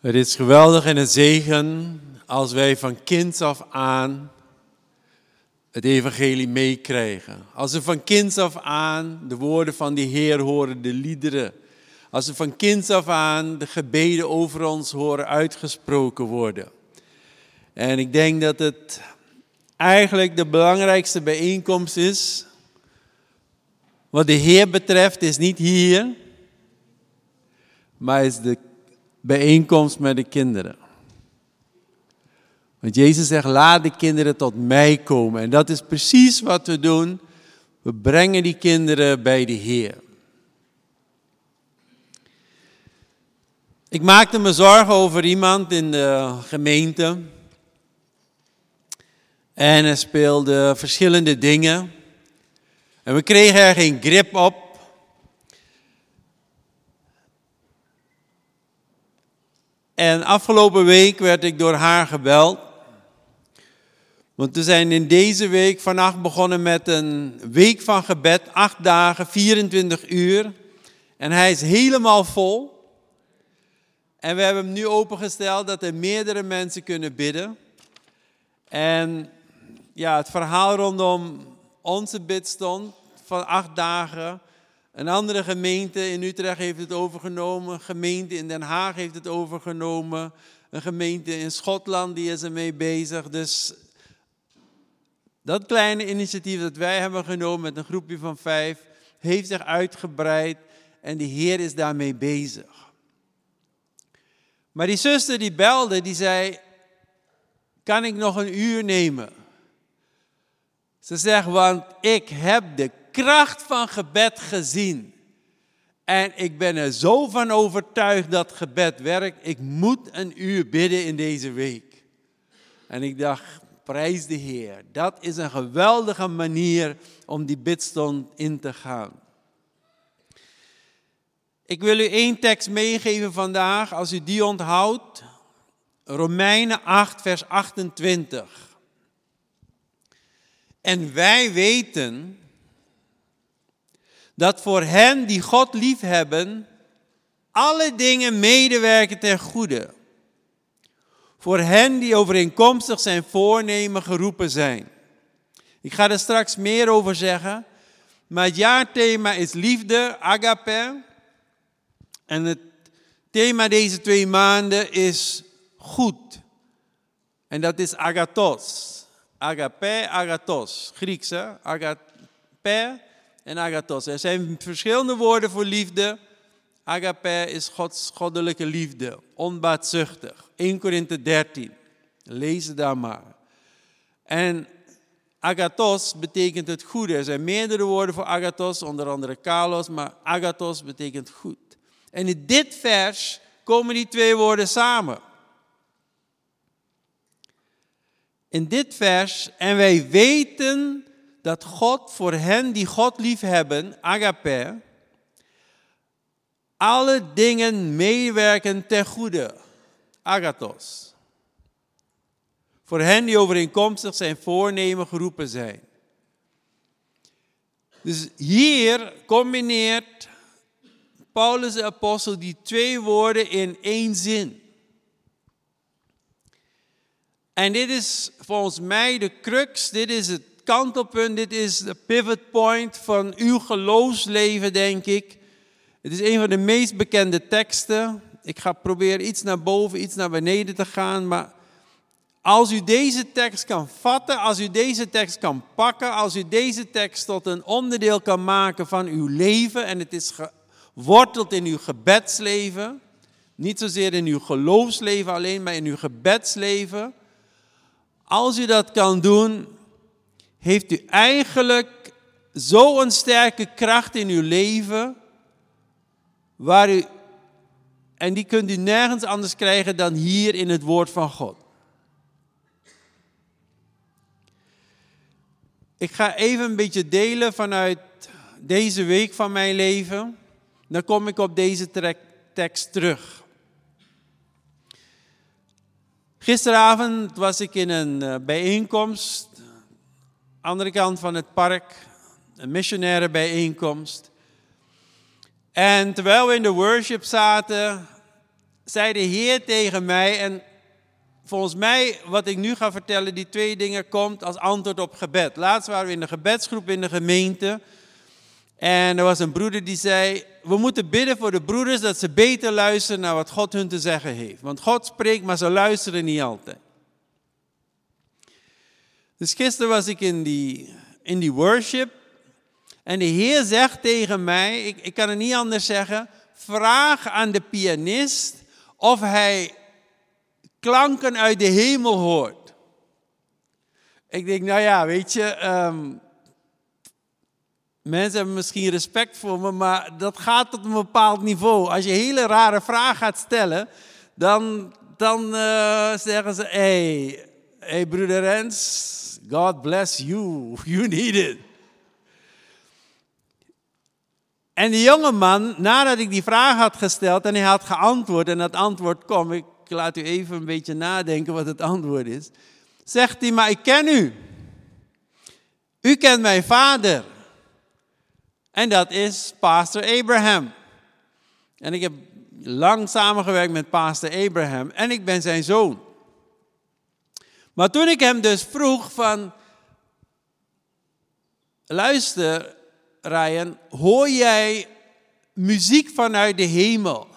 Het is geweldig en een zegen als wij van kinds af aan het evangelie meekrijgen. Als we van kinds af aan de woorden van de Heer horen, de liederen. Als we van kinds af aan de gebeden over ons horen uitgesproken worden. En ik denk dat het eigenlijk de belangrijkste bijeenkomst is. Wat de Heer betreft is niet hier, maar is de bijeenkomst met de kinderen. Want Jezus zegt, laat de kinderen tot mij komen. En dat is precies wat we doen. We brengen die kinderen bij de Heer. Ik maakte me zorgen over iemand in de gemeente. En er speelden verschillende dingen. En we kregen er geen grip op. En afgelopen week werd ik door haar gebeld. Want we zijn in deze week vannacht begonnen met een week van gebed, acht dagen, 24 uur. En hij is helemaal vol. En we hebben hem nu opengesteld dat er meerdere mensen kunnen bidden. En ja, het verhaal rondom onze bidstond van acht dagen. Een andere gemeente in Utrecht heeft het overgenomen. Een gemeente in Den Haag heeft het overgenomen. Een gemeente in Schotland die is ermee bezig. Dus dat kleine initiatief dat wij hebben genomen met een groepje van vijf, heeft zich uitgebreid en de Heer is daarmee bezig. Maar die zuster die belde, die zei, kan ik nog een uur nemen? Ze zegt, want ik heb de kracht van gebed gezien. En ik ben er zo van overtuigd dat gebed werkt. Ik moet een uur bidden in deze week. En ik dacht, prijs de Heer. Dat is een geweldige manier om die bidstond in te gaan. Ik wil u één tekst meegeven vandaag, als u die onthoudt. Romeinen 8, vers 28. En wij weten dat voor hen die God liefhebben, alle dingen medewerken ten goede. Voor hen die overeenkomstig zijn voornemen geroepen zijn. Ik ga er straks meer over zeggen. Maar het jaarthema is liefde, agape. En het thema deze twee maanden is goed. En dat is agathos. Agape, agathos. Grieks? Agape en agathos. Er zijn verschillende woorden voor liefde. Agape is Gods goddelijke liefde, onbaatzuchtig. 1 Korinthe 13. Lees het daar maar. En agathos betekent het goede. Er zijn meerdere woorden voor agathos, onder andere kalos, maar agathos betekent goed. En in dit vers komen die twee woorden samen. in dit vers, en wij weten dat God voor hen die God liefhebben, agape, alle dingen meewerken ten goede, agathos. Voor hen die overeenkomstig zijn voornemen geroepen zijn. Dus hier combineert Paulus de apostel die twee woorden in één zin. En dit is volgens mij de crux, dit is het kantelpunt, dit is de pivot point van uw geloofsleven, denk ik. Het is een van de meest bekende teksten. Ik ga proberen iets naar boven, iets naar beneden te gaan, maar als u deze tekst kan vatten, als u deze tekst kan pakken, als u deze tekst tot een onderdeel kan maken van uw leven en het is geworteld in uw gebedsleven, niet zozeer in uw geloofsleven alleen, maar in uw gebedsleven, als u dat kan doen, heeft u eigenlijk zo'n sterke kracht in uw leven, waar u, en die kunt u nergens anders krijgen dan hier in het woord van God. Ik ga even een beetje delen vanuit deze week van mijn leven. Dan kom ik op deze tekst terug. Gisteravond was ik in een eh, bijeenkomst, andere kant van het park, een missionaire bijeenkomst. En terwijl we in de worship zaten, zei de Heer tegen mij, en volgens mij wat ik nu ga vertellen, die twee dingen komt als antwoord op gebed. Laatst waren we in de gebedsgroep in de gemeente. En er was een broeder die zei, we moeten bidden voor de broeders dat ze beter luisteren naar wat God hun te zeggen heeft. Want God spreekt, maar ze luisteren niet altijd. Dus gisteren was ik in die, in die worship. En de Heer zegt tegen mij, ik, ik kan het niet anders zeggen, vraag aan de pianist of hij klanken uit de hemel hoort. Ik denk, nou ja, weet je, ehm, mensen hebben misschien respect voor me, maar dat gaat tot een bepaald niveau. Als je hele rare vragen gaat stellen, dan, dan uh, zeggen ze, hé, hey, hey, broeder Rens, God bless you, you need it. En die jonge man, nadat ik die vraag had gesteld en hij had geantwoord en dat antwoord kwam, ik laat u even een beetje nadenken wat het antwoord is, zegt hij, maar ik ken u. U kent mijn vader. En dat is pastor Abraham. En ik heb lang samengewerkt met pastor Abraham en ik ben zijn zoon. Maar toen ik hem dus vroeg van, luister Ryan, hoor jij muziek vanuit de hemel?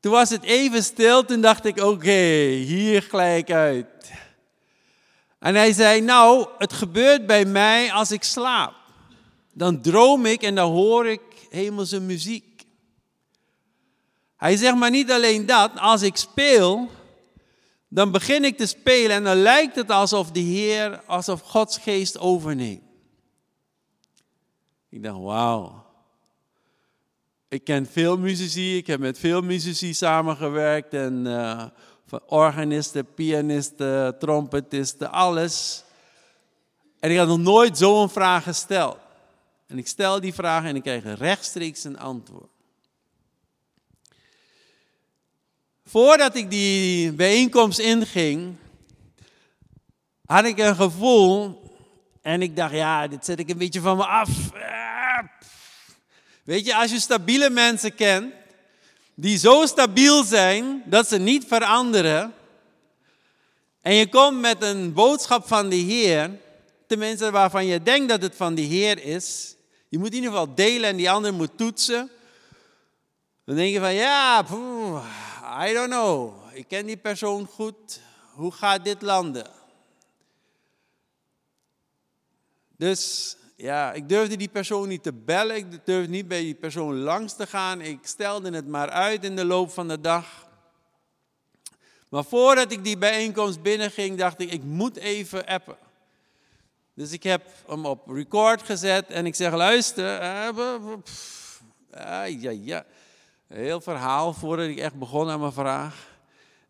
Toen was het even stil, toen dacht ik, oké, hier gelijk uit. En hij zei, nou, het gebeurt bij mij als ik slaap. Dan droom ik en dan hoor ik hemelse muziek. Hij zegt maar niet alleen dat, als ik speel, dan begin ik te spelen en dan lijkt het alsof de Heer, alsof Gods geest overneemt. Ik dacht, wauw. Ik ken veel muzici, ik heb met veel muzici samengewerkt. En uh, organisten, pianisten, trompetisten, alles. En ik had nog nooit zo'n vraag gesteld. En ik stel die vraag en ik krijg rechtstreeks een antwoord. Voordat ik die bijeenkomst inging, had ik een gevoel en ik dacht, ja, dit zet ik een beetje van me af. Weet je, als je stabiele mensen kent, die zo stabiel zijn dat ze niet veranderen, en je komt met een boodschap van de Heer, tenminste waarvan je denkt dat het van de Heer is, je moet in ieder geval delen en die ander moet toetsen. Dan denk je van, ja, I don't know, ik ken die persoon goed, hoe gaat dit landen? Dus ja, ik durfde die persoon niet te bellen. Ik durfde niet bij die persoon langs te gaan. Ik stelde het maar uit in de loop van de dag. Maar voordat ik die bijeenkomst binnenging, dacht ik, ik moet even appen. Dus ik heb hem op record gezet en ik zeg, luister. Ja, ja, ja. Heel verhaal voordat ik echt begon aan mijn vraag.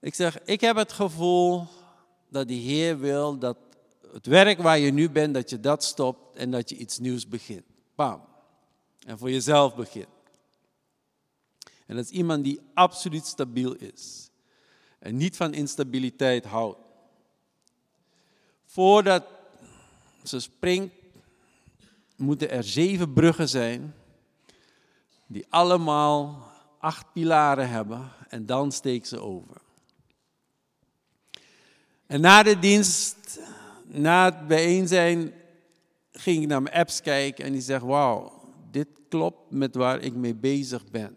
Ik zeg, ik heb het gevoel dat de Heer wil dat het werk waar je nu bent, dat je dat stopt en dat je iets nieuws begint. Bam. En voor jezelf begint. En dat is iemand die absoluut stabiel is. En niet van instabiliteit houdt. Voordat ze springt, moeten er zeven bruggen zijn. Die allemaal acht pilaren hebben. En dan steekt ze over. En na de dienst na het bijeen zijn ging ik naar mijn apps kijken en die zegt, wauw, dit klopt met waar ik mee bezig ben.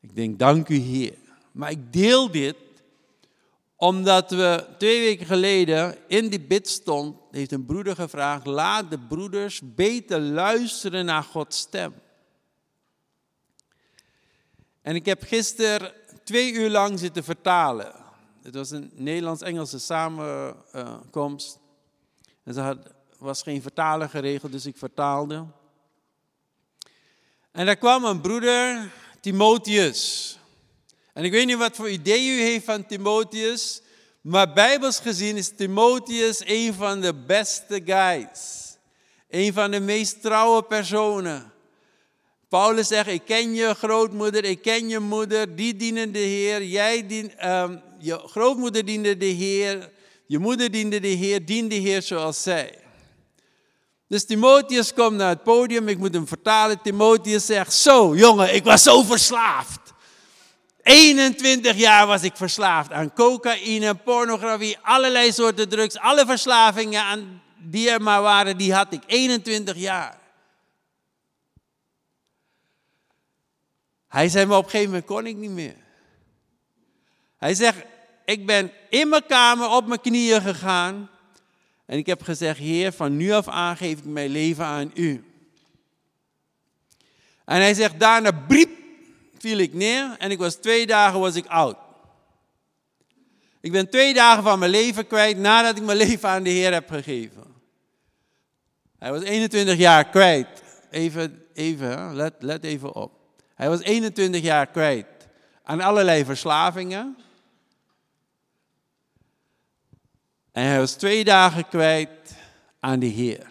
Ik denk, dank u Heer. Maar ik deel dit omdat we twee weken geleden in die bid stond, heeft een broeder gevraagd, laat de broeders beter luisteren naar Gods stem. En ik heb gisteren twee uur lang zitten vertalen. Het was een Nederlands-Engelse samenkomst. En er was geen vertaler geregeld, dus ik vertaalde. En daar kwam een broeder, Timotheus. En ik weet niet wat voor idee u heeft van Timotheus, maar bijbels gezien is Timotheus een van de beste guys. Een van de meest trouwe personen. Paulus zegt, ik ken je grootmoeder, ik ken je moeder, die dienen de Heer, jij um, je grootmoeder diende de Heer, je moeder diende de Heer, dien de Heer zoals zij. Dus Timotheus komt naar het podium, ik moet hem vertalen. Timotheus zegt, zo jongen, ik was zo verslaafd. 21 jaar was ik verslaafd aan cocaïne, pornografie, allerlei soorten drugs. Alle verslavingen aan die er maar waren, die had ik. 21 jaar. Hij zei, maar op een gegeven moment kon ik niet meer. Hij zegt, ik ben in mijn kamer op mijn knieën gegaan. En ik heb gezegd, Heer, van nu af aan geef ik mijn leven aan u. En hij zegt, daarna briep, viel ik neer en ik was twee dagen was ik oud. Ik ben twee dagen van mijn leven kwijt nadat ik mijn leven aan de Heer heb gegeven. Hij was 21 jaar kwijt. Even, even let, let even op. Hij was 21 jaar kwijt aan allerlei verslavingen. En hij was twee dagen kwijt aan de Heer.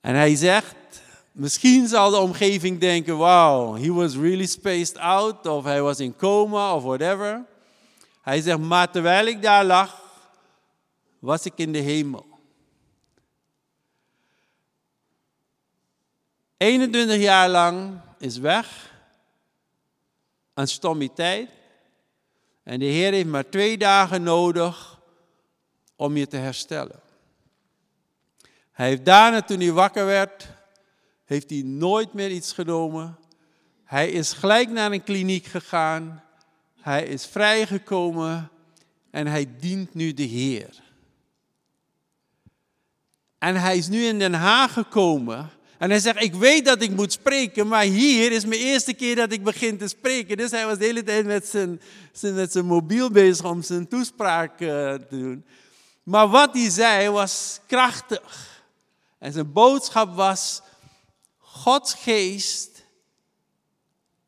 En hij zegt, misschien zal de omgeving denken, wow, he was really spaced out, of hij was in coma, of whatever. Hij zegt, maar terwijl ik daar lag, was ik in de hemel. 21 jaar lang is weg. Een stommiteit. En de Heer heeft maar twee dagen nodig om je te herstellen. Hij heeft daarna, toen hij wakker werd, heeft hij nooit meer iets genomen. Hij is gelijk naar een kliniek gegaan. Hij is vrijgekomen en hij dient nu de Heer. En hij is nu in Den Haag gekomen en hij zegt, ik weet dat ik moet spreken, maar hier is mijn eerste keer dat ik begin te spreken. Dus hij was de hele tijd met zijn, met zijn mobiel bezig om zijn toespraak uh, te doen. Maar wat hij zei was krachtig. En zijn boodschap was, Gods geest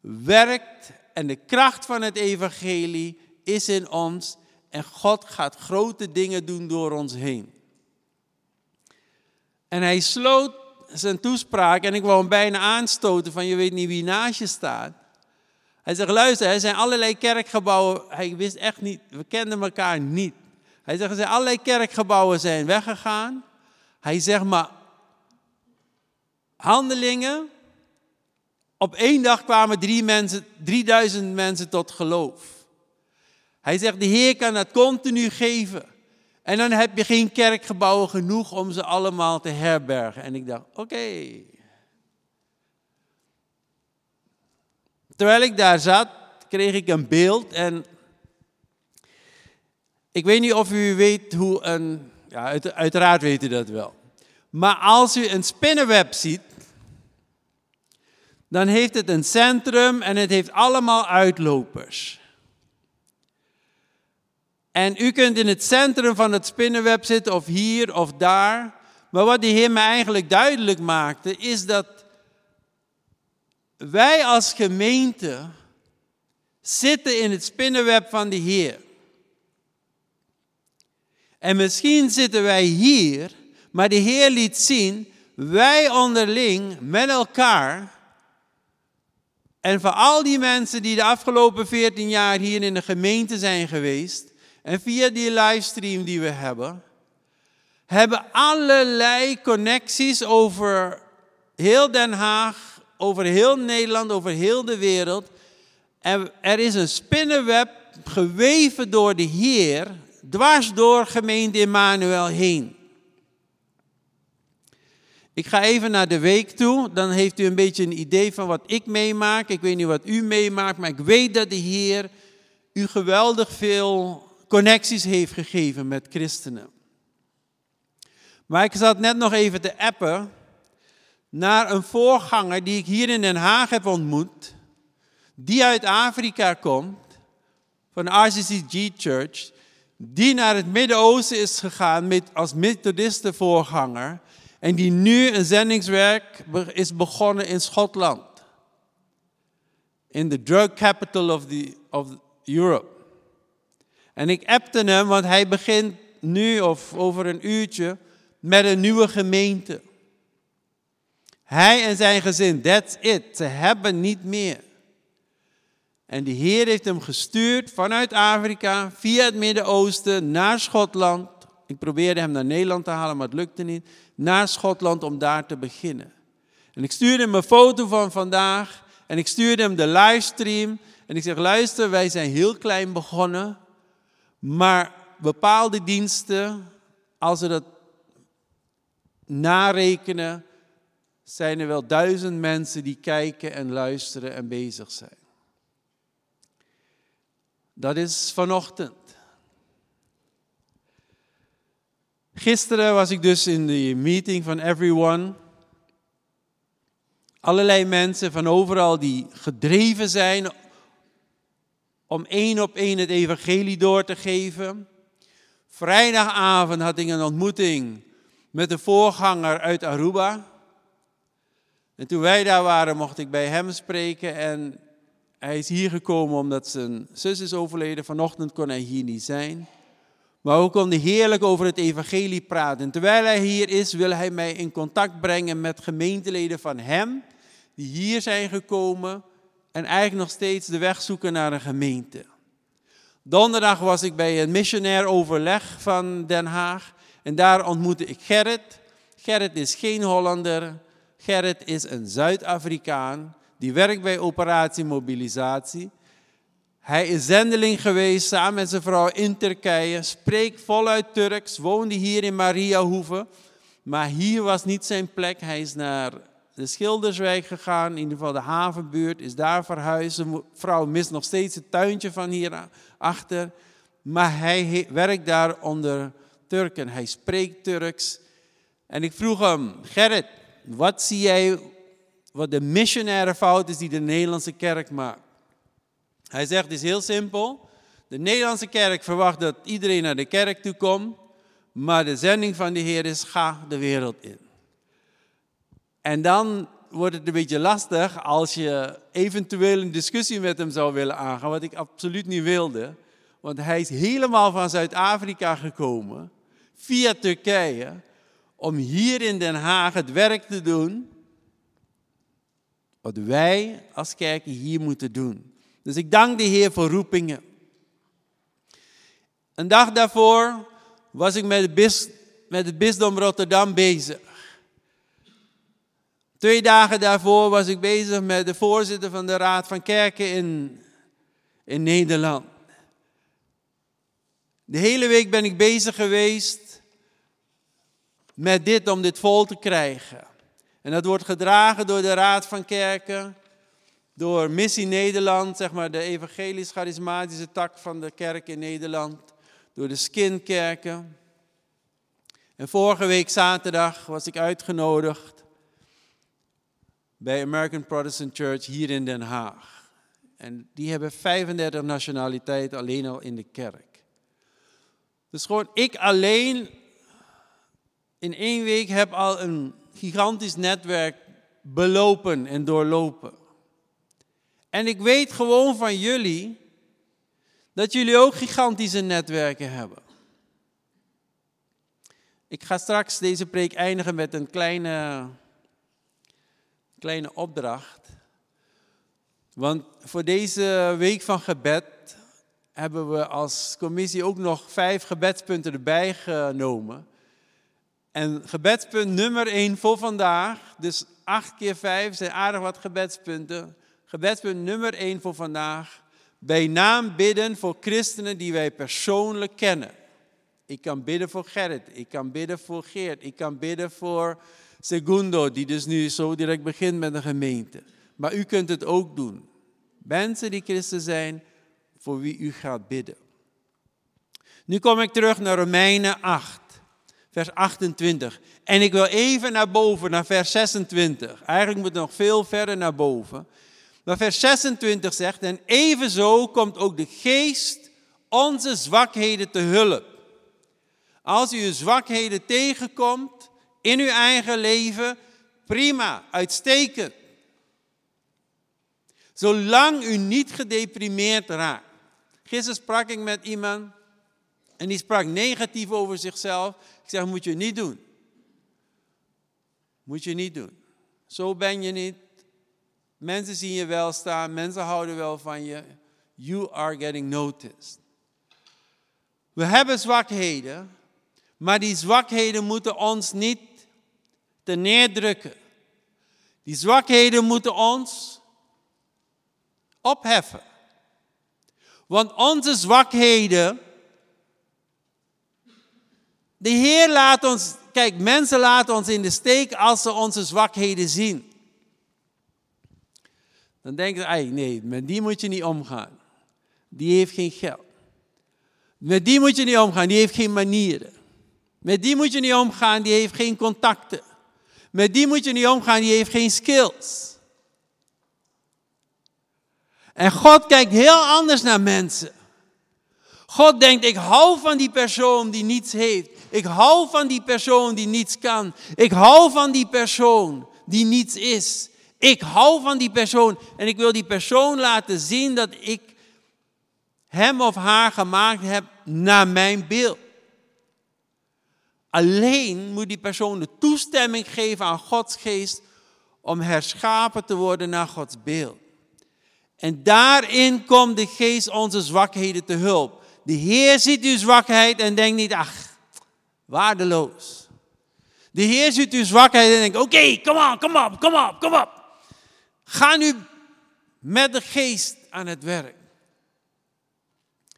werkt en de kracht van het evangelie is in ons. En God gaat grote dingen doen door ons heen. En hij sloot zijn toespraak en ik wou hem bijna aanstoten van je weet niet wie naast je staat. Hij zegt, luister, er zijn allerlei kerkgebouwen. Hij wist echt niet, we kenden elkaar niet. Hij zegt, er zijn allerlei kerkgebouwen zijn weggegaan. Hij zegt, maar handelingen. Op één dag kwamen drie mensen, 3000 mensen tot geloof. Hij zegt, de Heer kan dat continu geven. En dan heb je geen kerkgebouwen genoeg om ze allemaal te herbergen. En ik dacht, oké. Terwijl ik daar zat, kreeg ik een beeld en ik weet niet of u weet hoe een, ja, uiteraard weet u dat wel. Maar als u een spinnenweb ziet, dan heeft het een centrum en het heeft allemaal uitlopers. En u kunt in het centrum van het spinnenweb zitten, of hier of daar. Maar wat de Heer me eigenlijk duidelijk maakte, is dat wij als gemeente zitten in het spinnenweb van de Heer. En misschien zitten wij hier, maar de Heer liet zien, wij onderling met elkaar. En voor al die mensen die de afgelopen 14 jaar hier in de gemeente zijn geweest, en via die livestream die we hebben, hebben allerlei connecties over heel Den Haag, over heel Nederland, over heel de wereld. En er is een spinnenweb geweven door de Heer, dwars door gemeente Emmanuel heen. Ik ga even naar de week toe, dan heeft u een beetje een idee van wat ik meemaak. Ik weet niet wat u meemaakt, maar ik weet dat de Heer u geweldig veel connecties heeft gegeven met christenen. Maar ik zat net nog even te appen naar een voorganger die ik hier in Den Haag heb ontmoet, die uit Afrika komt, van de RCCG Church, die naar het Midden-Oosten is gegaan met, als methodistenvoorganger en die nu een zendingswerk is begonnen in Schotland. In the drug capital of, the, of Europe. En ik appte hem, want hij begint nu of over een uurtje met een nieuwe gemeente. Hij en zijn gezin, that's it. Ze hebben niet meer. En de Heer heeft hem gestuurd vanuit Afrika, via het Midden-Oosten, naar Schotland. Ik probeerde hem naar Nederland te halen, maar het lukte niet. Naar Schotland om daar te beginnen. En ik stuurde hem een foto van vandaag. En ik stuurde hem de livestream. En ik zeg, luister, wij zijn heel klein begonnen. Maar bepaalde diensten, als we dat narekenen, zijn er wel duizend mensen die kijken en luisteren en bezig zijn. Dat is vanochtend. Gisteren was ik dus in de meeting van Everyone. Allerlei mensen van overal die gedreven zijn om één op één het evangelie door te geven. Vrijdagavond had ik een ontmoeting met de voorganger uit Aruba. En toen wij daar waren, mocht ik bij hem spreken. En hij is hier gekomen omdat zijn zus is overleden. Vanochtend kon hij hier niet zijn. Maar we konden heerlijk over het evangelie praten. En terwijl hij hier is, wil hij mij in contact brengen met gemeenteleden van hem. Die hier zijn gekomen en eigenlijk nog steeds de weg zoeken naar een gemeente. Donderdag was ik bij een missionair overleg van Den Haag. En daar ontmoette ik Gerrit. Gerrit is geen Hollander. Gerrit is een Zuid-Afrikaan. Die werkt bij Operatie Mobilisatie. Hij is zendeling geweest samen met zijn vrouw in Turkije. Spreekt voluit Turks. Woonde hier in Mariahoeve. Maar hier was niet zijn plek. Hij is naar de Schilderswijk gegaan, in ieder geval de havenbuurt, is daar verhuisd. De vrouw mist nog steeds het tuintje van hier achter. Maar hij werkt daar onder Turken. Hij spreekt Turks. En ik vroeg hem, Gerrit, wat zie jij wat de missionaire fout is die de Nederlandse kerk maakt? Hij zegt, het is heel simpel. De Nederlandse kerk verwacht dat iedereen naar de kerk toe komt. Maar de zending van de Heer is, ga de wereld in. En dan wordt het een beetje lastig als je eventueel een discussie met hem zou willen aangaan, wat ik absoluut niet wilde. Want hij is helemaal van Zuid-Afrika gekomen, via Turkije, om hier in Den Haag het werk te doen wat wij als kerk hier moeten doen. Dus ik dank de Heer voor roepingen. Een dag daarvoor was ik met het, bis, met het bisdom Rotterdam bezig. Twee dagen daarvoor was ik bezig met de voorzitter van de Raad van Kerken in, in Nederland. De hele week ben ik bezig geweest met dit om dit vol te krijgen. En dat wordt gedragen door de Raad van Kerken, door Missie Nederland, zeg maar de evangelisch-charismatische tak van de kerk in Nederland, door de skinkerken. En vorige week zaterdag was ik uitgenodigd bij American Protestant Church hier in Den Haag. En die hebben 35 nationaliteiten alleen al in de kerk. Dus gewoon ik alleen in één week heb al een gigantisch netwerk belopen en doorlopen. En ik weet gewoon van jullie dat jullie ook gigantische netwerken hebben. Ik ga straks deze preek eindigen met een kleine kleine opdracht. Want voor deze week van gebed hebben we als commissie ook nog vijf gebedspunten erbij genomen. En gebedspunt nummer één voor vandaag, dus acht keer vijf zijn aardig wat gebedspunten. Gebedspunt nummer één voor vandaag, bij naam bidden voor christenen die wij persoonlijk kennen. Ik kan bidden voor Gerrit, ik kan bidden voor Geert, ik kan bidden voor Segundo, die dus nu zo direct begint met een gemeente. Maar u kunt het ook doen. Mensen die christen zijn, voor wie u gaat bidden. Nu kom ik terug naar Romeinen 8, vers 28. En ik wil even naar boven, naar vers 26. Eigenlijk moet het nog veel verder naar boven. Maar vers 26 zegt, en evenzo komt ook de geest onze zwakheden te hulp. Als u uw zwakheden tegenkomt, in uw eigen leven, prima, uitstekend. Zolang u niet gedeprimeerd raakt. Gisteren sprak ik met iemand en die sprak negatief over zichzelf. Ik zeg, moet je niet doen. Moet je niet doen. Zo ben je niet. Mensen zien je wel staan, mensen houden wel van je. You are getting noticed. We hebben zwakheden, maar die zwakheden moeten ons niet te neerdrukken. Die zwakheden moeten ons opheffen. Want onze zwakheden, de Heer laat ons, kijk, mensen laten ons in de steek als ze onze zwakheden zien. Dan denken ze, nee, met die moet je niet omgaan. Die heeft geen geld. Met die moet je niet omgaan, die heeft geen manieren. Met die moet je niet omgaan, die heeft geen contacten. Met die moet je niet omgaan, die heeft geen skills. En God kijkt heel anders naar mensen. God denkt, ik hou van die persoon die niets heeft. Ik hou van die persoon die niets kan. Ik hou van die persoon die niets is. Ik hou van die persoon en ik wil die persoon laten zien dat ik hem of haar gemaakt heb naar mijn beeld. Alleen moet die persoon de toestemming geven aan Gods geest om herschapen te worden naar Gods beeld. En daarin komt de geest onze zwakheden te hulp. De Heer ziet uw zwakheid en denkt niet, ach, waardeloos. De Heer ziet uw zwakheid en denkt, oké, kom op, kom op, kom op, kom op. Ga nu met de geest aan het werk.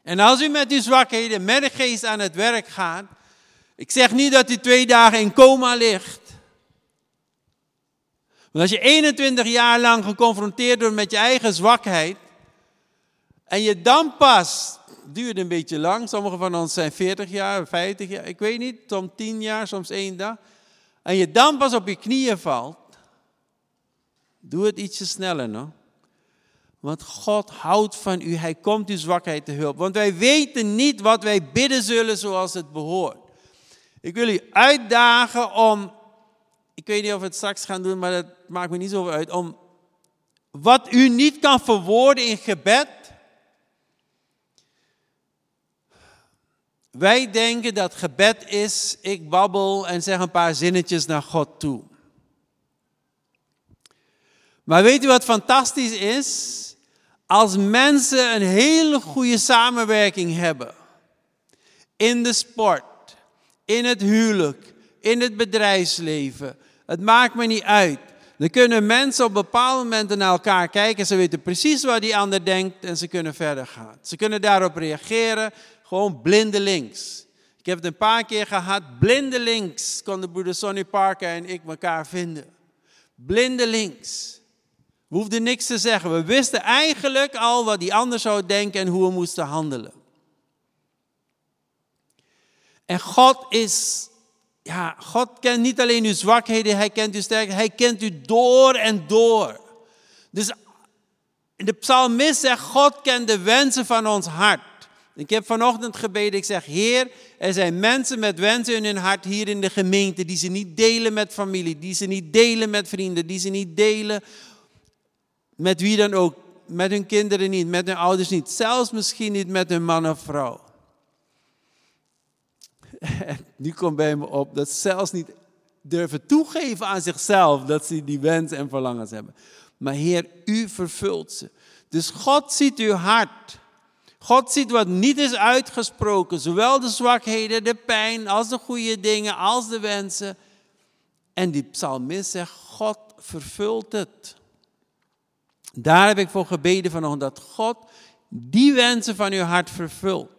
En als u met uw zwakheden met de geest aan het werk gaat, ik zeg niet dat u twee dagen in coma ligt. Want als je 21 jaar lang geconfronteerd wordt met je eigen zwakheid, en je dan pas, duurt een beetje lang, sommigen van ons zijn 40 jaar, 50 jaar, ik weet niet, soms 10 jaar, soms één dag, en je dan pas op je knieën valt, doe het ietsje sneller nog. Want God houdt van u. Hij komt uw zwakheid te hulp. Want wij weten niet wat wij bidden zullen zoals het behoort. Ik wil u uitdagen om, ik weet niet of we het straks gaan doen, maar dat maakt me niet zo uit, om wat u niet kan verwoorden in gebed. Wij denken dat gebed is, ik babbel en zeg een paar zinnetjes naar God toe. Maar weet u wat fantastisch is? Als mensen een hele goede samenwerking hebben in de sport, in het huwelijk, in het bedrijfsleven, het maakt me niet uit. Dan kunnen mensen op bepaalde momenten naar elkaar kijken. Ze weten precies wat die ander denkt en ze kunnen verder gaan. Ze kunnen daarop reageren, gewoon blindelings. Ik heb het een paar keer gehad, blindelings konden broeder Sonny Parker en ik elkaar vinden. Blindelings. We hoefden niks te zeggen. We wisten eigenlijk al wat die ander zou denken en hoe we moesten handelen. En God is, ja, God kent niet alleen uw zwakheden, Hij kent uw sterkheden, Hij kent u door en door. Dus de psalmist zegt, God kent de wensen van ons hart. Ik heb vanochtend gebeden, ik zeg, Heer, er zijn mensen met wensen in hun hart hier in de gemeente, die ze niet delen met familie, die ze niet delen met vrienden, die ze niet delen met wie dan ook. Met hun kinderen niet, met hun ouders niet. Zelfs misschien niet met hun man of vrouw. Nu komt bij me op dat zelfs niet durven toegeven aan zichzelf dat ze die wensen en verlangens hebben. Maar Heer, u vervult ze. Dus God ziet uw hart. God ziet wat niet is uitgesproken, zowel de zwakheden, de pijn, als de goede dingen, als de wensen. En die psalmist zegt, God vervult het. Daar heb ik voor gebeden vanochtend dat God die wensen van uw hart vervult.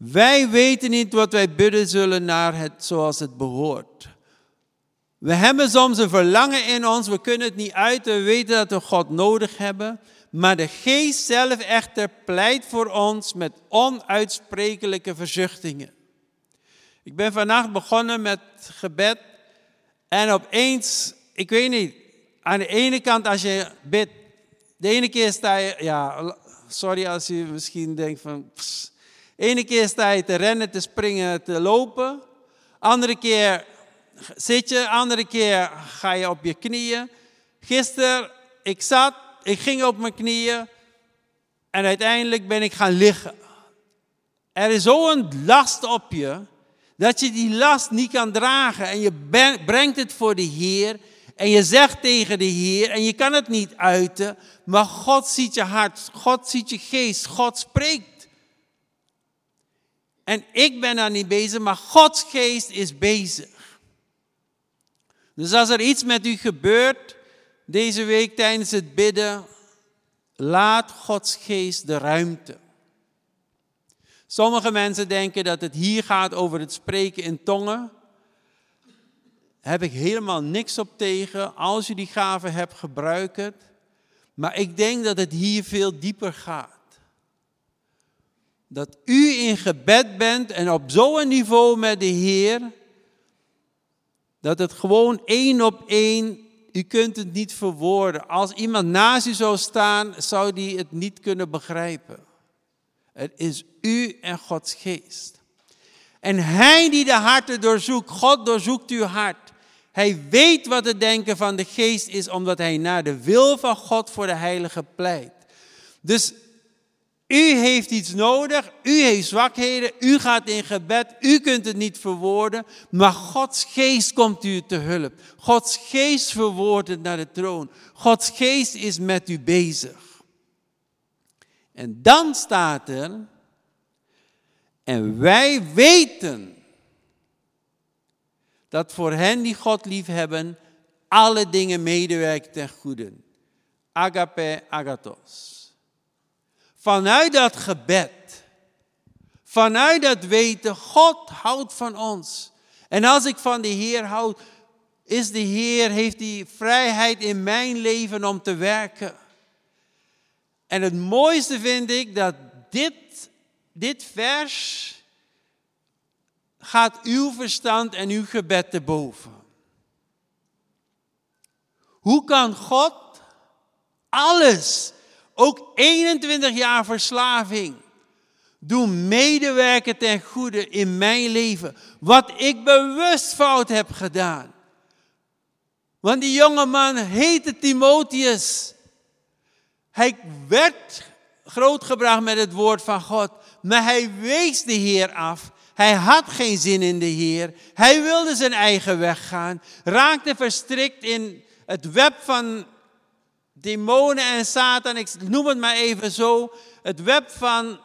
Wij weten niet wat wij bidden zullen naar het zoals het behoort. We hebben soms een verlangen in ons, we kunnen het niet uiten, we weten dat we God nodig hebben. Maar de geest zelf echter pleit voor ons met onuitsprekelijke verzuchtingen. Ik ben vannacht begonnen met gebed en opeens, ik weet niet, aan de ene kant als je bidt, de ene keer sta je, ja, sorry als je misschien denkt van, ene keer sta je te rennen, te springen, te lopen. Andere keer zit je, andere keer ga je op je knieën. Gisteren, ik zat, ik ging op mijn knieën en uiteindelijk ben ik gaan liggen. Er is zo'n last op je, dat je die last niet kan dragen en je brengt het voor de Heer en je zegt tegen de Heer, en je kan het niet uiten, maar God ziet je hart, God ziet je geest, God spreekt. En ik ben daar niet bezig, maar Gods geest is bezig. Dus als er iets met u gebeurt, deze week tijdens het bidden, laat Gods geest de ruimte. Sommige mensen denken dat het hier gaat over het spreken in tongen. Heb ik helemaal niks op tegen. Als je die gave hebt, gebruik het. Maar ik denk dat het hier veel dieper gaat. Dat u in gebed bent en op zo'n niveau met de Heer, dat het gewoon één op één, u kunt het niet verwoorden. Als iemand naast u zou staan, zou die het niet kunnen begrijpen. Het is u en Gods geest. En hij die de harten doorzoekt, God doorzoekt uw hart. Hij weet wat het denken van de geest is, omdat hij naar de wil van God voor de heilige pleit. Dus u heeft iets nodig, u heeft zwakheden, u gaat in gebed, u kunt het niet verwoorden, maar Gods geest komt u te hulp. Gods geest verwoordt het naar de troon. Gods geest is met u bezig. En dan staat er, en wij weten dat voor hen die God lief hebben, alle dingen medewerken ten goede. Agape, agathos. Vanuit dat gebed, vanuit dat weten, God houdt van ons. En als ik van de Heer houd, is de Heer, heeft die vrijheid in mijn leven om te werken. En het mooiste vind ik dat dit, dit vers gaat uw verstand en uw gebed te boven. Hoe kan God alles, ook 21 jaar verslaving, doen medewerken ten goede in mijn leven, wat ik bewust fout heb gedaan? Want die jonge man heette Timotheus. Hij werd grootgebracht met het woord van God, maar hij wees de Heer af. Hij had geen zin in de Heer. Hij wilde zijn eigen weg gaan, raakte verstrikt in het web van demonen en Satan. Ik noem het maar even zo. Het web van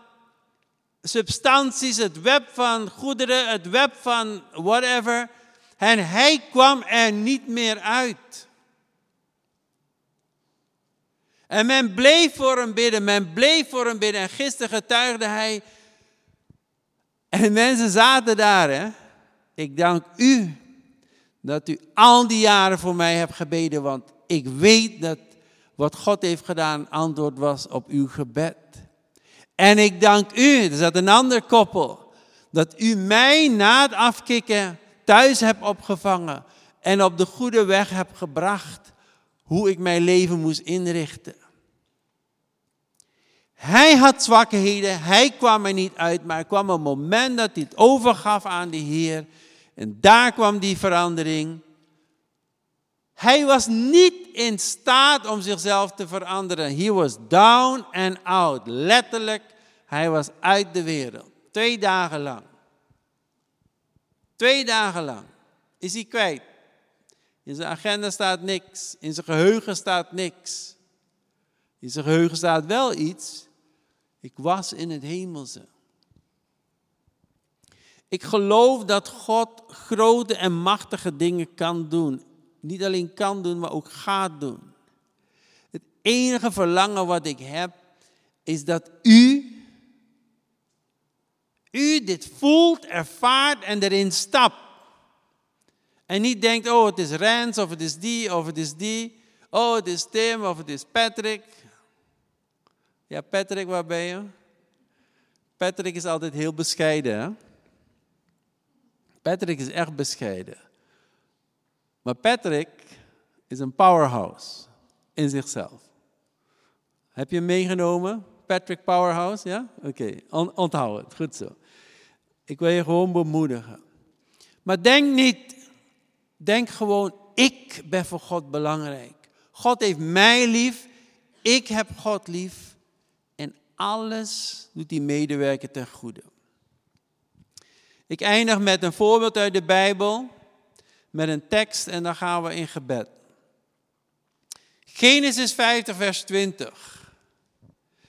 substanties, het web van goederen, het web van whatever. En hij kwam er niet meer uit. En men bleef voor hem bidden, men bleef voor hem bidden. En gisteren getuigde hij. En mensen zaten daar, hè. Ik dank u dat u al die jaren voor mij hebt gebeden, want ik weet dat wat God heeft gedaan antwoord was op uw gebed. En ik dank u, er zat een ander koppel, dat u mij na het afkicken thuis hebt opgevangen en op de goede weg hebt gebracht hoe ik mijn leven moest inrichten. Hij had zwakheden, hij kwam er niet uit, maar er kwam een moment dat hij het overgaf aan de Heer. En daar kwam die verandering. Hij was niet in staat om zichzelf te veranderen. He was down and out. Letterlijk, hij was uit de wereld. Twee dagen lang. Twee dagen lang is hij kwijt. In zijn agenda staat niks. In zijn geheugen staat niks. In zijn geheugen staat wel iets. Ik was in het hemelse. Ik geloof dat God grote en machtige dingen kan doen. Niet alleen kan doen, maar ook gaat doen. Het enige verlangen wat ik heb, is dat u, u dit voelt, ervaart en erin stapt. En niet denkt, oh het is Rens, of het is die, of het is die. Oh het is Tim, of het is Patrick. Ja, Patrick, waar ben je? Patrick is altijd heel bescheiden. Hè? Patrick is echt bescheiden. Maar Patrick is een powerhouse in zichzelf. Heb je meegenomen? Patrick Powerhouse, ja? Oké, onthoud het, goed zo. Ik wil je gewoon bemoedigen. Maar denk niet, denk gewoon, ik ben voor God belangrijk. God heeft mij lief, ik heb God lief. En alles doet die medewerker ten goede. Ik eindig met een voorbeeld uit de Bijbel met een tekst en dan gaan we in gebed. Genesis 50, vers 20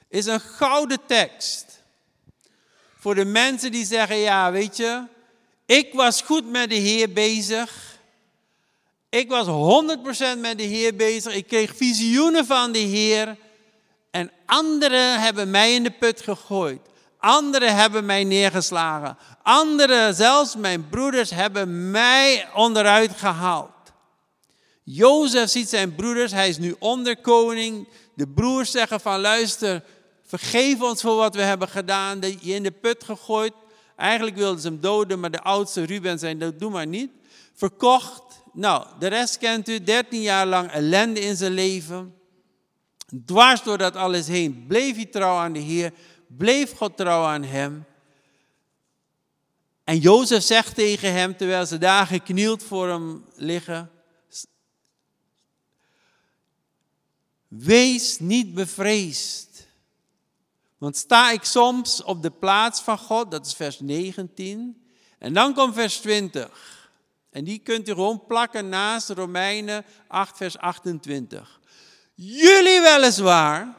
is een gouden tekst voor de mensen die zeggen, ja weet je, ik was goed met de Heer bezig. Ik was 100% met de Heer bezig. Ik kreeg visioenen van de Heer. En anderen hebben mij in de put gegooid. Anderen hebben mij neergeslagen. Anderen, zelfs mijn broeders, hebben mij onderuit gehaald. Jozef ziet zijn broeders, hij is nu onderkoning. De broers zeggen van luister, vergeef ons voor wat we hebben gedaan. Je in de put gegooid. Eigenlijk wilden ze hem doden, maar de oudste Ruben zei, dat doe maar niet. Verkocht. Nou, de rest kent u. 13 jaar lang ellende in zijn leven. Dwars door dat alles heen bleef hij trouw aan de Heer. Bleef God trouw aan hem. En Jozef zegt tegen hem, terwijl ze daar geknield voor hem liggen. Wees niet bevreesd. Want sta ik soms op de plaats van God, dat is vers 19. En dan komt vers 20. En die kunt u gewoon plakken naast Romeinen 8, vers 28. Jullie weliswaar,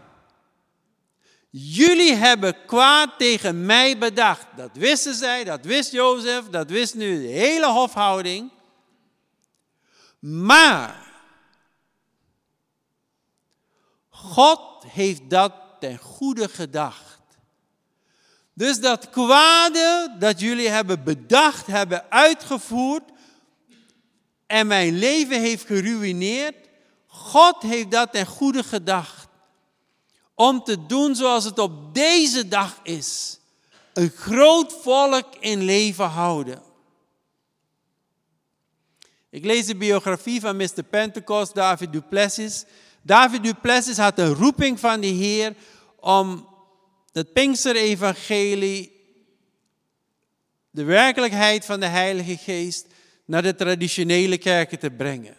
jullie hebben kwaad tegen mij bedacht. Dat wisten zij, dat wist Jozef, dat wist nu de hele hofhouding. Maar God heeft dat ten goede gedacht. Dus dat kwade dat jullie hebben bedacht, hebben uitgevoerd en mijn leven heeft geruineerd, God heeft dat ten goede gedacht. Om te doen zoals het op deze dag is. Een groot volk in leven houden. Ik lees de biografie van Mr. Pentecost, David Duplessis. David Duplessis had een roeping van de Heer om het Pinkster-evangelie, de werkelijkheid van de Heilige Geest, naar de traditionele kerken te brengen.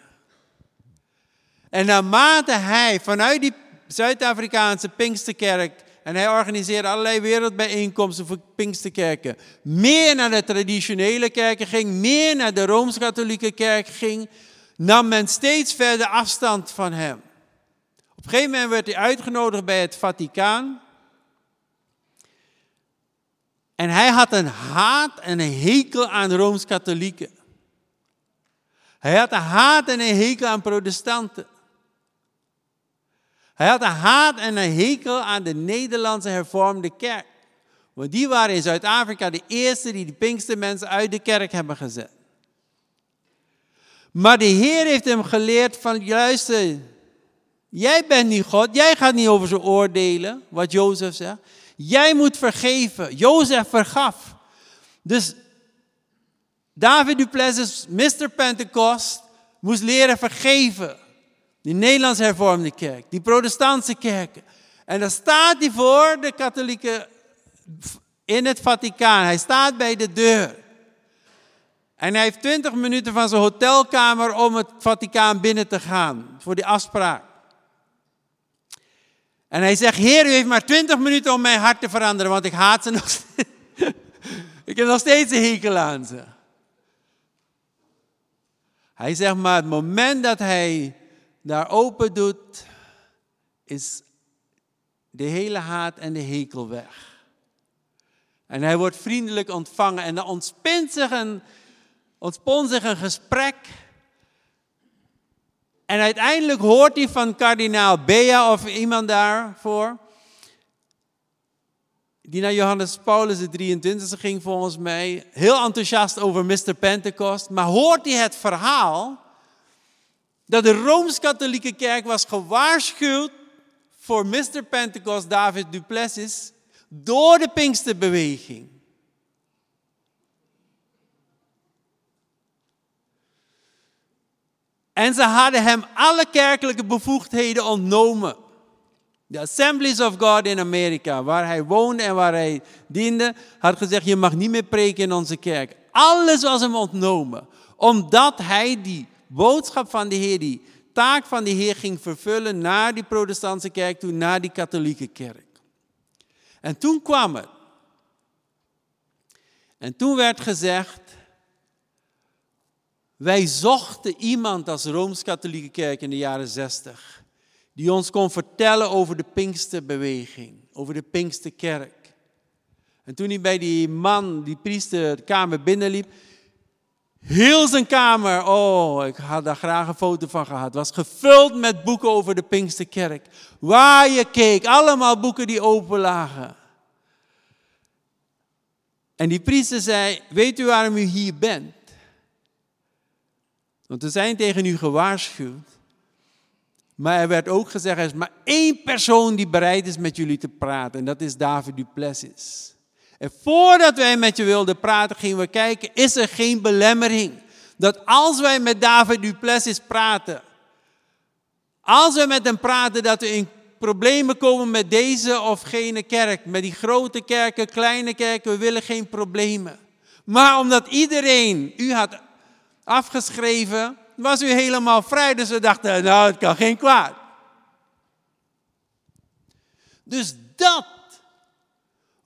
En naarmate hij vanuit die Zuid-Afrikaanse Pinksterkerk, en hij organiseerde allerlei wereldbijeenkomsten voor Pinksterkerken, meer naar de traditionele kerken ging, meer naar de Rooms-Katholieke kerk ging, nam men steeds verder afstand van hem. Op een gegeven moment werd hij uitgenodigd bij het Vaticaan. En hij had een haat en een hekel aan Rooms-Katholieken. Hij had een haat en een hekel aan protestanten. Hij had een haat en een hekel aan de Nederlandse hervormde kerk. Want die waren in Zuid-Afrika de eerste die de Pinkstermensen uit de kerk hebben gezet. Maar de Heer heeft hem geleerd van, luister, jij bent niet God, jij gaat niet over ze oordelen, wat Jozef zegt. Jij moet vergeven. Jozef vergaf. Dus David Duplessis, Mr. Pentecost, moest leren vergeven. Die Nederlands hervormde kerk, die protestantse kerken. En dan staat hij voor de katholieken in het Vaticaan. Hij staat bij de deur. En hij heeft twintig minuten van zijn hotelkamer om het Vaticaan binnen te gaan voor die afspraak. En hij zegt, Heer, u heeft maar twintig minuten om mijn hart te veranderen, want ik haat ze nog steeds. ik heb nog steeds een hekel aan ze. Hij zegt maar, het moment dat hij daar open doet, is de hele haat en de hekel weg. En hij wordt vriendelijk ontvangen en dan ontspint zich een, ontspont zich een gesprek. En uiteindelijk hoort hij van kardinaal Bea of iemand daarvoor, die naar Johannes Paulus de 23 ging volgens mij, heel enthousiast over Mr. Pentecost, maar hoort hij het verhaal dat de Rooms-Katholieke Kerk was gewaarschuwd voor Mr. Pentecost David Duplessis door de Pinksterbeweging. En ze hadden hem alle kerkelijke bevoegdheden ontnomen. De Assemblies of God in Amerika, waar hij woonde en waar hij diende, had gezegd: Je mag niet meer preken in onze kerk. Alles was hem ontnomen, omdat hij die boodschap van de Heer, die taak van de Heer ging vervullen naar die protestantse kerk toe, naar die katholieke kerk. En toen kwam het. En toen werd gezegd, wij zochten iemand als Rooms-Katholieke Kerk in de jaren 60, die ons kon vertellen over de Pinksterbeweging, over de Pinksterkerk. En toen hij bij die man, die priester, de kamer binnenliep, Heel zijn kamer, oh, ik had daar graag een foto van gehad, was gevuld met boeken over de Pinksterkerk. Waar je keek, allemaal boeken die open lagen. En die priester zei, weet u waarom u hier bent? Want we zijn tegen u gewaarschuwd. Maar er werd ook gezegd, er is maar één persoon die bereid is met jullie te praten. En dat is David Duplessis. En voordat wij met je wilden praten, gingen we kijken, is er geen belemmering? Dat als wij met David Duplessis praten, als we met hem praten, dat we in problemen komen met deze of gene kerk, met die grote kerken, kleine kerken, we willen geen problemen. Maar omdat iedereen u had afgeschreven, was u helemaal vrij. Dus we dachten, nou, het kan geen kwaad. Dus dat,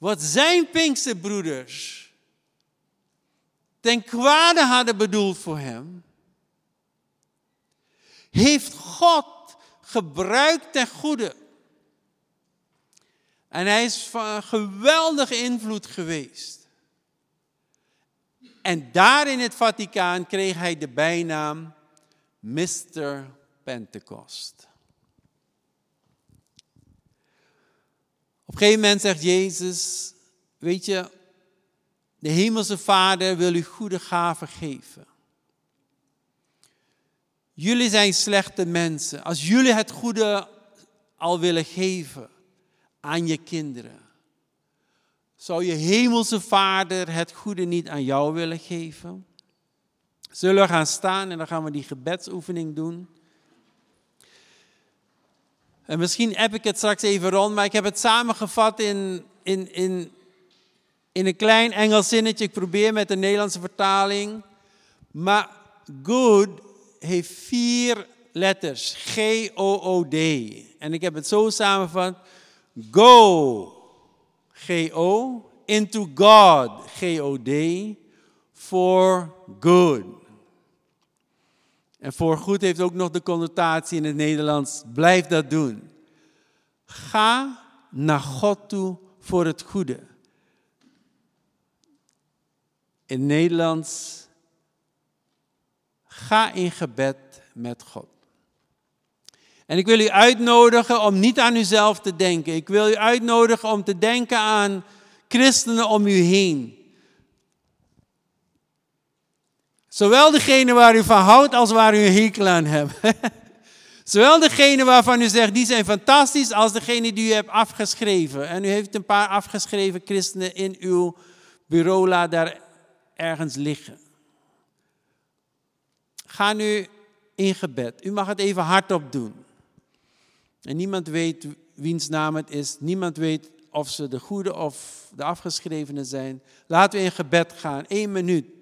wat zijn Pinksterbroeders ten kwade hadden bedoeld voor hem, heeft God gebruikt ten goede. En hij is van geweldige invloed geweest. En daar in het Vaticaan kreeg hij de bijnaam Mr. Pentecost. Op een gegeven moment zegt Jezus, weet je, de hemelse Vader wil u goede gaven geven. Jullie zijn slechte mensen. Als jullie het goede al willen geven aan je kinderen, zou je hemelse Vader het goede niet aan jou willen geven? Zullen we gaan staan en dan gaan we die gebedsoefening doen. En misschien heb ik het straks even rond, maar ik heb het samengevat in, in, in, in een klein Engels zinnetje. Ik probeer met de Nederlandse vertaling. Maar good heeft vier letters. G-O-O-D. En ik heb het zo samengevat. Go, G-O, into God, G-O-D, for good. En voor goed heeft ook nog de connotatie in het Nederlands, blijf dat doen. Ga naar God toe voor het goede. In Nederlands, ga in gebed met God. En ik wil u uitnodigen om niet aan uzelf te denken. Ik wil u uitnodigen om te denken aan christenen om u heen. Zowel degene waar u van houdt als waar u een hekel aan hebt. Zowel degene waarvan u zegt, die zijn fantastisch, als degene die u hebt afgeschreven. En u heeft een paar afgeschreven christenen in uw bureau, laat daar ergens liggen. Ga nu in gebed. U mag het even hardop doen. En niemand weet wiens naam het is. Niemand weet of ze de goede of de afgeschrevenen zijn. Laten we in gebed gaan. Eén minuut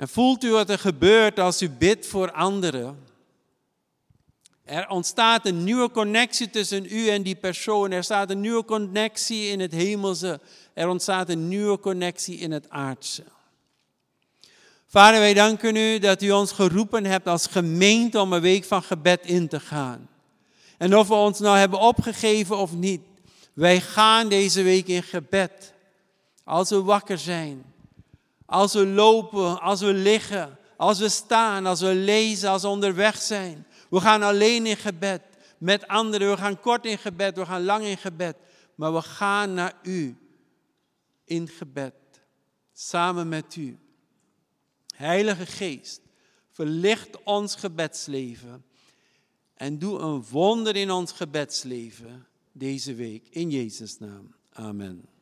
En voelt u wat er gebeurt als u bidt voor anderen? Er ontstaat een nieuwe connectie tussen u en die persoon. Er staat een nieuwe connectie in het hemelse. Er ontstaat een nieuwe connectie in het aardse. Vader, wij danken u dat u ons geroepen hebt als gemeente om een week van gebed in te gaan. En of we ons nou hebben opgegeven of niet, wij gaan deze week in gebed. Als we wakker zijn, als we lopen, als we liggen, als we staan, als we lezen, als we onderweg zijn. We gaan alleen in gebed met anderen. We gaan kort in gebed, we gaan lang in gebed. Maar we gaan naar u in gebed. Samen met u. Heilige Geest, verlicht ons gebedsleven. En doe een wonder in ons gebedsleven deze week. In Jezus' naam. Amen.